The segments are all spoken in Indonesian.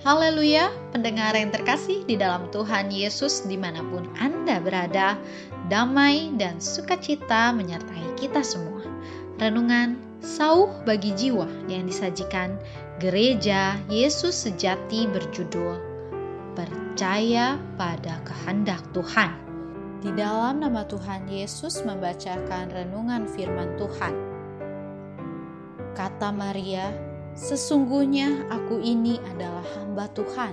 Haleluya, pendengar yang terkasih di dalam Tuhan Yesus di mana pun Anda berada, damai dan sukacita menyertai kita semua. Renungan Sauh bagi jiwa yang disajikan Gereja Yesus Sejati berjudul Percaya pada kehendak Tuhan. Di dalam nama Tuhan Yesus membacakan renungan firman Tuhan. Kata Maria, Sesungguhnya aku ini adalah hamba Tuhan.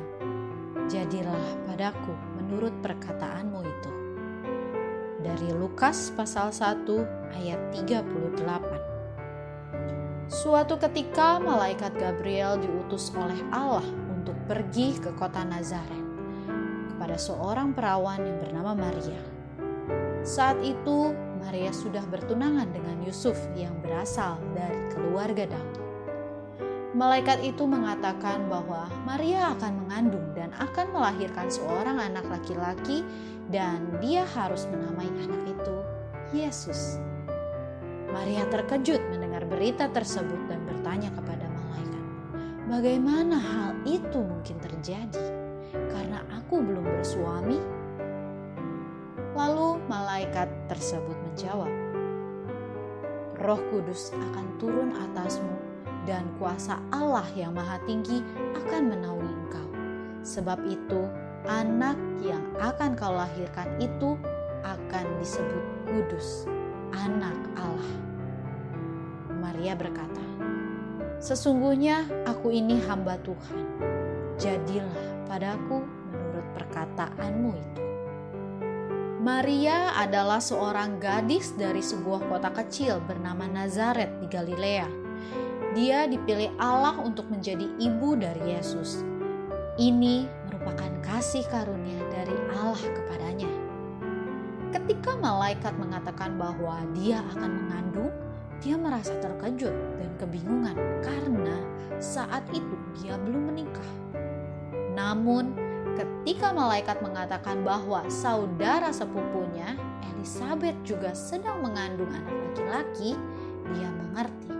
Jadilah padaku menurut perkataanmu itu. Dari Lukas pasal 1 ayat 38. Suatu ketika malaikat Gabriel diutus oleh Allah untuk pergi ke kota Nazaret kepada seorang perawan yang bernama Maria. Saat itu Maria sudah bertunangan dengan Yusuf yang berasal dari keluarga Daud malaikat itu mengatakan bahwa Maria akan mengandung dan akan melahirkan seorang anak laki-laki dan dia harus menamai anak itu Yesus. Maria terkejut mendengar berita tersebut dan bertanya kepada malaikat, "Bagaimana hal itu mungkin terjadi? Karena aku belum bersuami." Lalu malaikat tersebut menjawab, "Roh Kudus akan turun atasmu dan kuasa Allah yang Maha Tinggi akan menaungi engkau. Sebab itu, anak yang akan kau lahirkan itu akan disebut kudus, anak Allah. Maria berkata, Sesungguhnya aku ini hamba Tuhan, jadilah padaku menurut perkataanmu itu. Maria adalah seorang gadis dari sebuah kota kecil bernama Nazaret di Galilea dia dipilih Allah untuk menjadi ibu dari Yesus. Ini merupakan kasih karunia dari Allah kepadanya. Ketika malaikat mengatakan bahwa dia akan mengandung, dia merasa terkejut dan kebingungan karena saat itu dia belum menikah. Namun, ketika malaikat mengatakan bahwa saudara sepupunya, Elizabeth juga sedang mengandung anak laki-laki, dia mengerti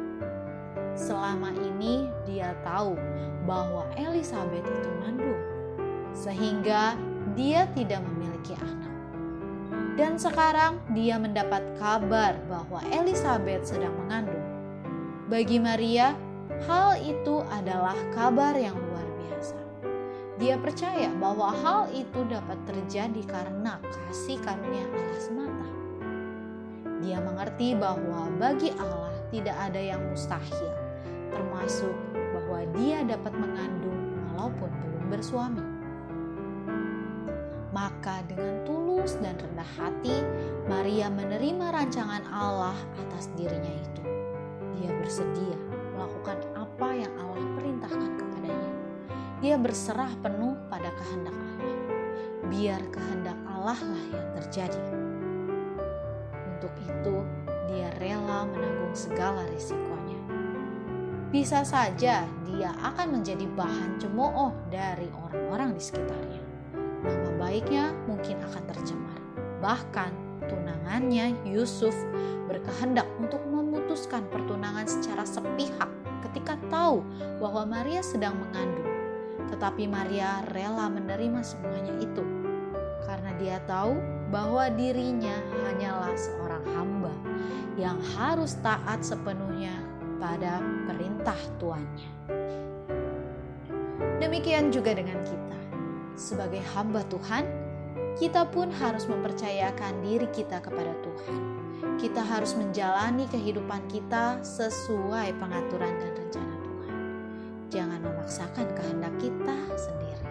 Selama ini dia tahu bahwa Elizabeth itu mandul, sehingga dia tidak memiliki anak. Dan sekarang dia mendapat kabar bahwa Elizabeth sedang mengandung. Bagi Maria, hal itu adalah kabar yang luar biasa. Dia percaya bahwa hal itu dapat terjadi karena kasih karunia Allah semata. Dia mengerti bahwa bagi Allah tidak ada yang mustahil termasuk bahwa dia dapat mengandung walaupun belum bersuami. Maka dengan tulus dan rendah hati, Maria menerima rancangan Allah atas dirinya itu. Dia bersedia melakukan apa yang Allah perintahkan kepadanya. Dia berserah penuh pada kehendak Allah. Biar kehendak Allah lah yang terjadi. Untuk itu, dia rela menanggung segala risikonya bisa saja dia akan menjadi bahan cemooh dari orang-orang di sekitarnya. Nama baiknya mungkin akan tercemar. Bahkan tunangannya Yusuf berkehendak untuk memutuskan pertunangan secara sepihak ketika tahu bahwa Maria sedang mengandung. Tetapi Maria rela menerima semuanya itu karena dia tahu bahwa dirinya hanyalah seorang hamba yang harus taat sepenuhnya pada perintah tuannya. Demikian juga dengan kita. Sebagai hamba Tuhan, kita pun harus mempercayakan diri kita kepada Tuhan. Kita harus menjalani kehidupan kita sesuai pengaturan dan rencana Tuhan. Jangan memaksakan kehendak kita sendiri.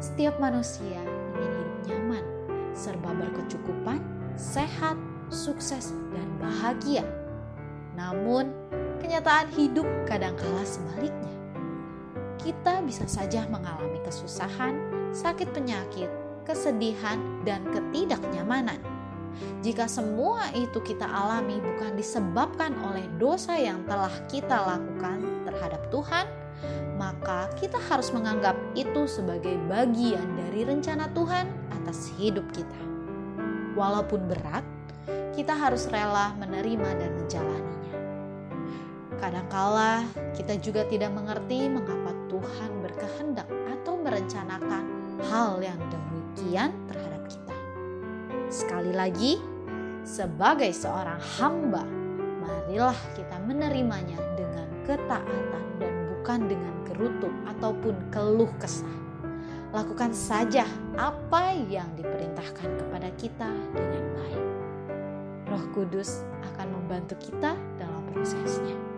Setiap manusia ingin hidup nyaman, serba berkecukupan, sehat, sukses, dan bahagia. Namun, kenyataan hidup kadangkala sebaliknya. Kita bisa saja mengalami kesusahan, sakit penyakit, kesedihan, dan ketidaknyamanan. Jika semua itu kita alami bukan disebabkan oleh dosa yang telah kita lakukan terhadap Tuhan, maka kita harus menganggap itu sebagai bagian dari rencana Tuhan atas hidup kita. Walaupun berat, kita harus rela menerima dan menjalaninya. Kadangkala kita juga tidak mengerti mengapa Tuhan berkehendak merencanakan hal yang demikian terhadap kita. Sekali lagi, sebagai seorang hamba, marilah kita menerimanya dengan ketaatan dan bukan dengan gerutu ataupun keluh kesah. Lakukan saja apa yang diperintahkan kepada kita dengan baik. Roh Kudus akan membantu kita dalam prosesnya.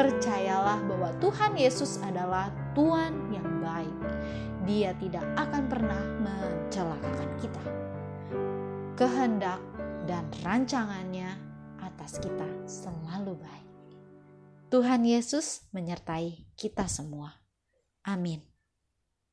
Percayalah bahwa Tuhan Yesus adalah Tuhan yang baik. Dia tidak akan pernah mencelakakan kita. Kehendak dan rancangannya atas kita selalu baik. Tuhan Yesus menyertai kita semua. Amin.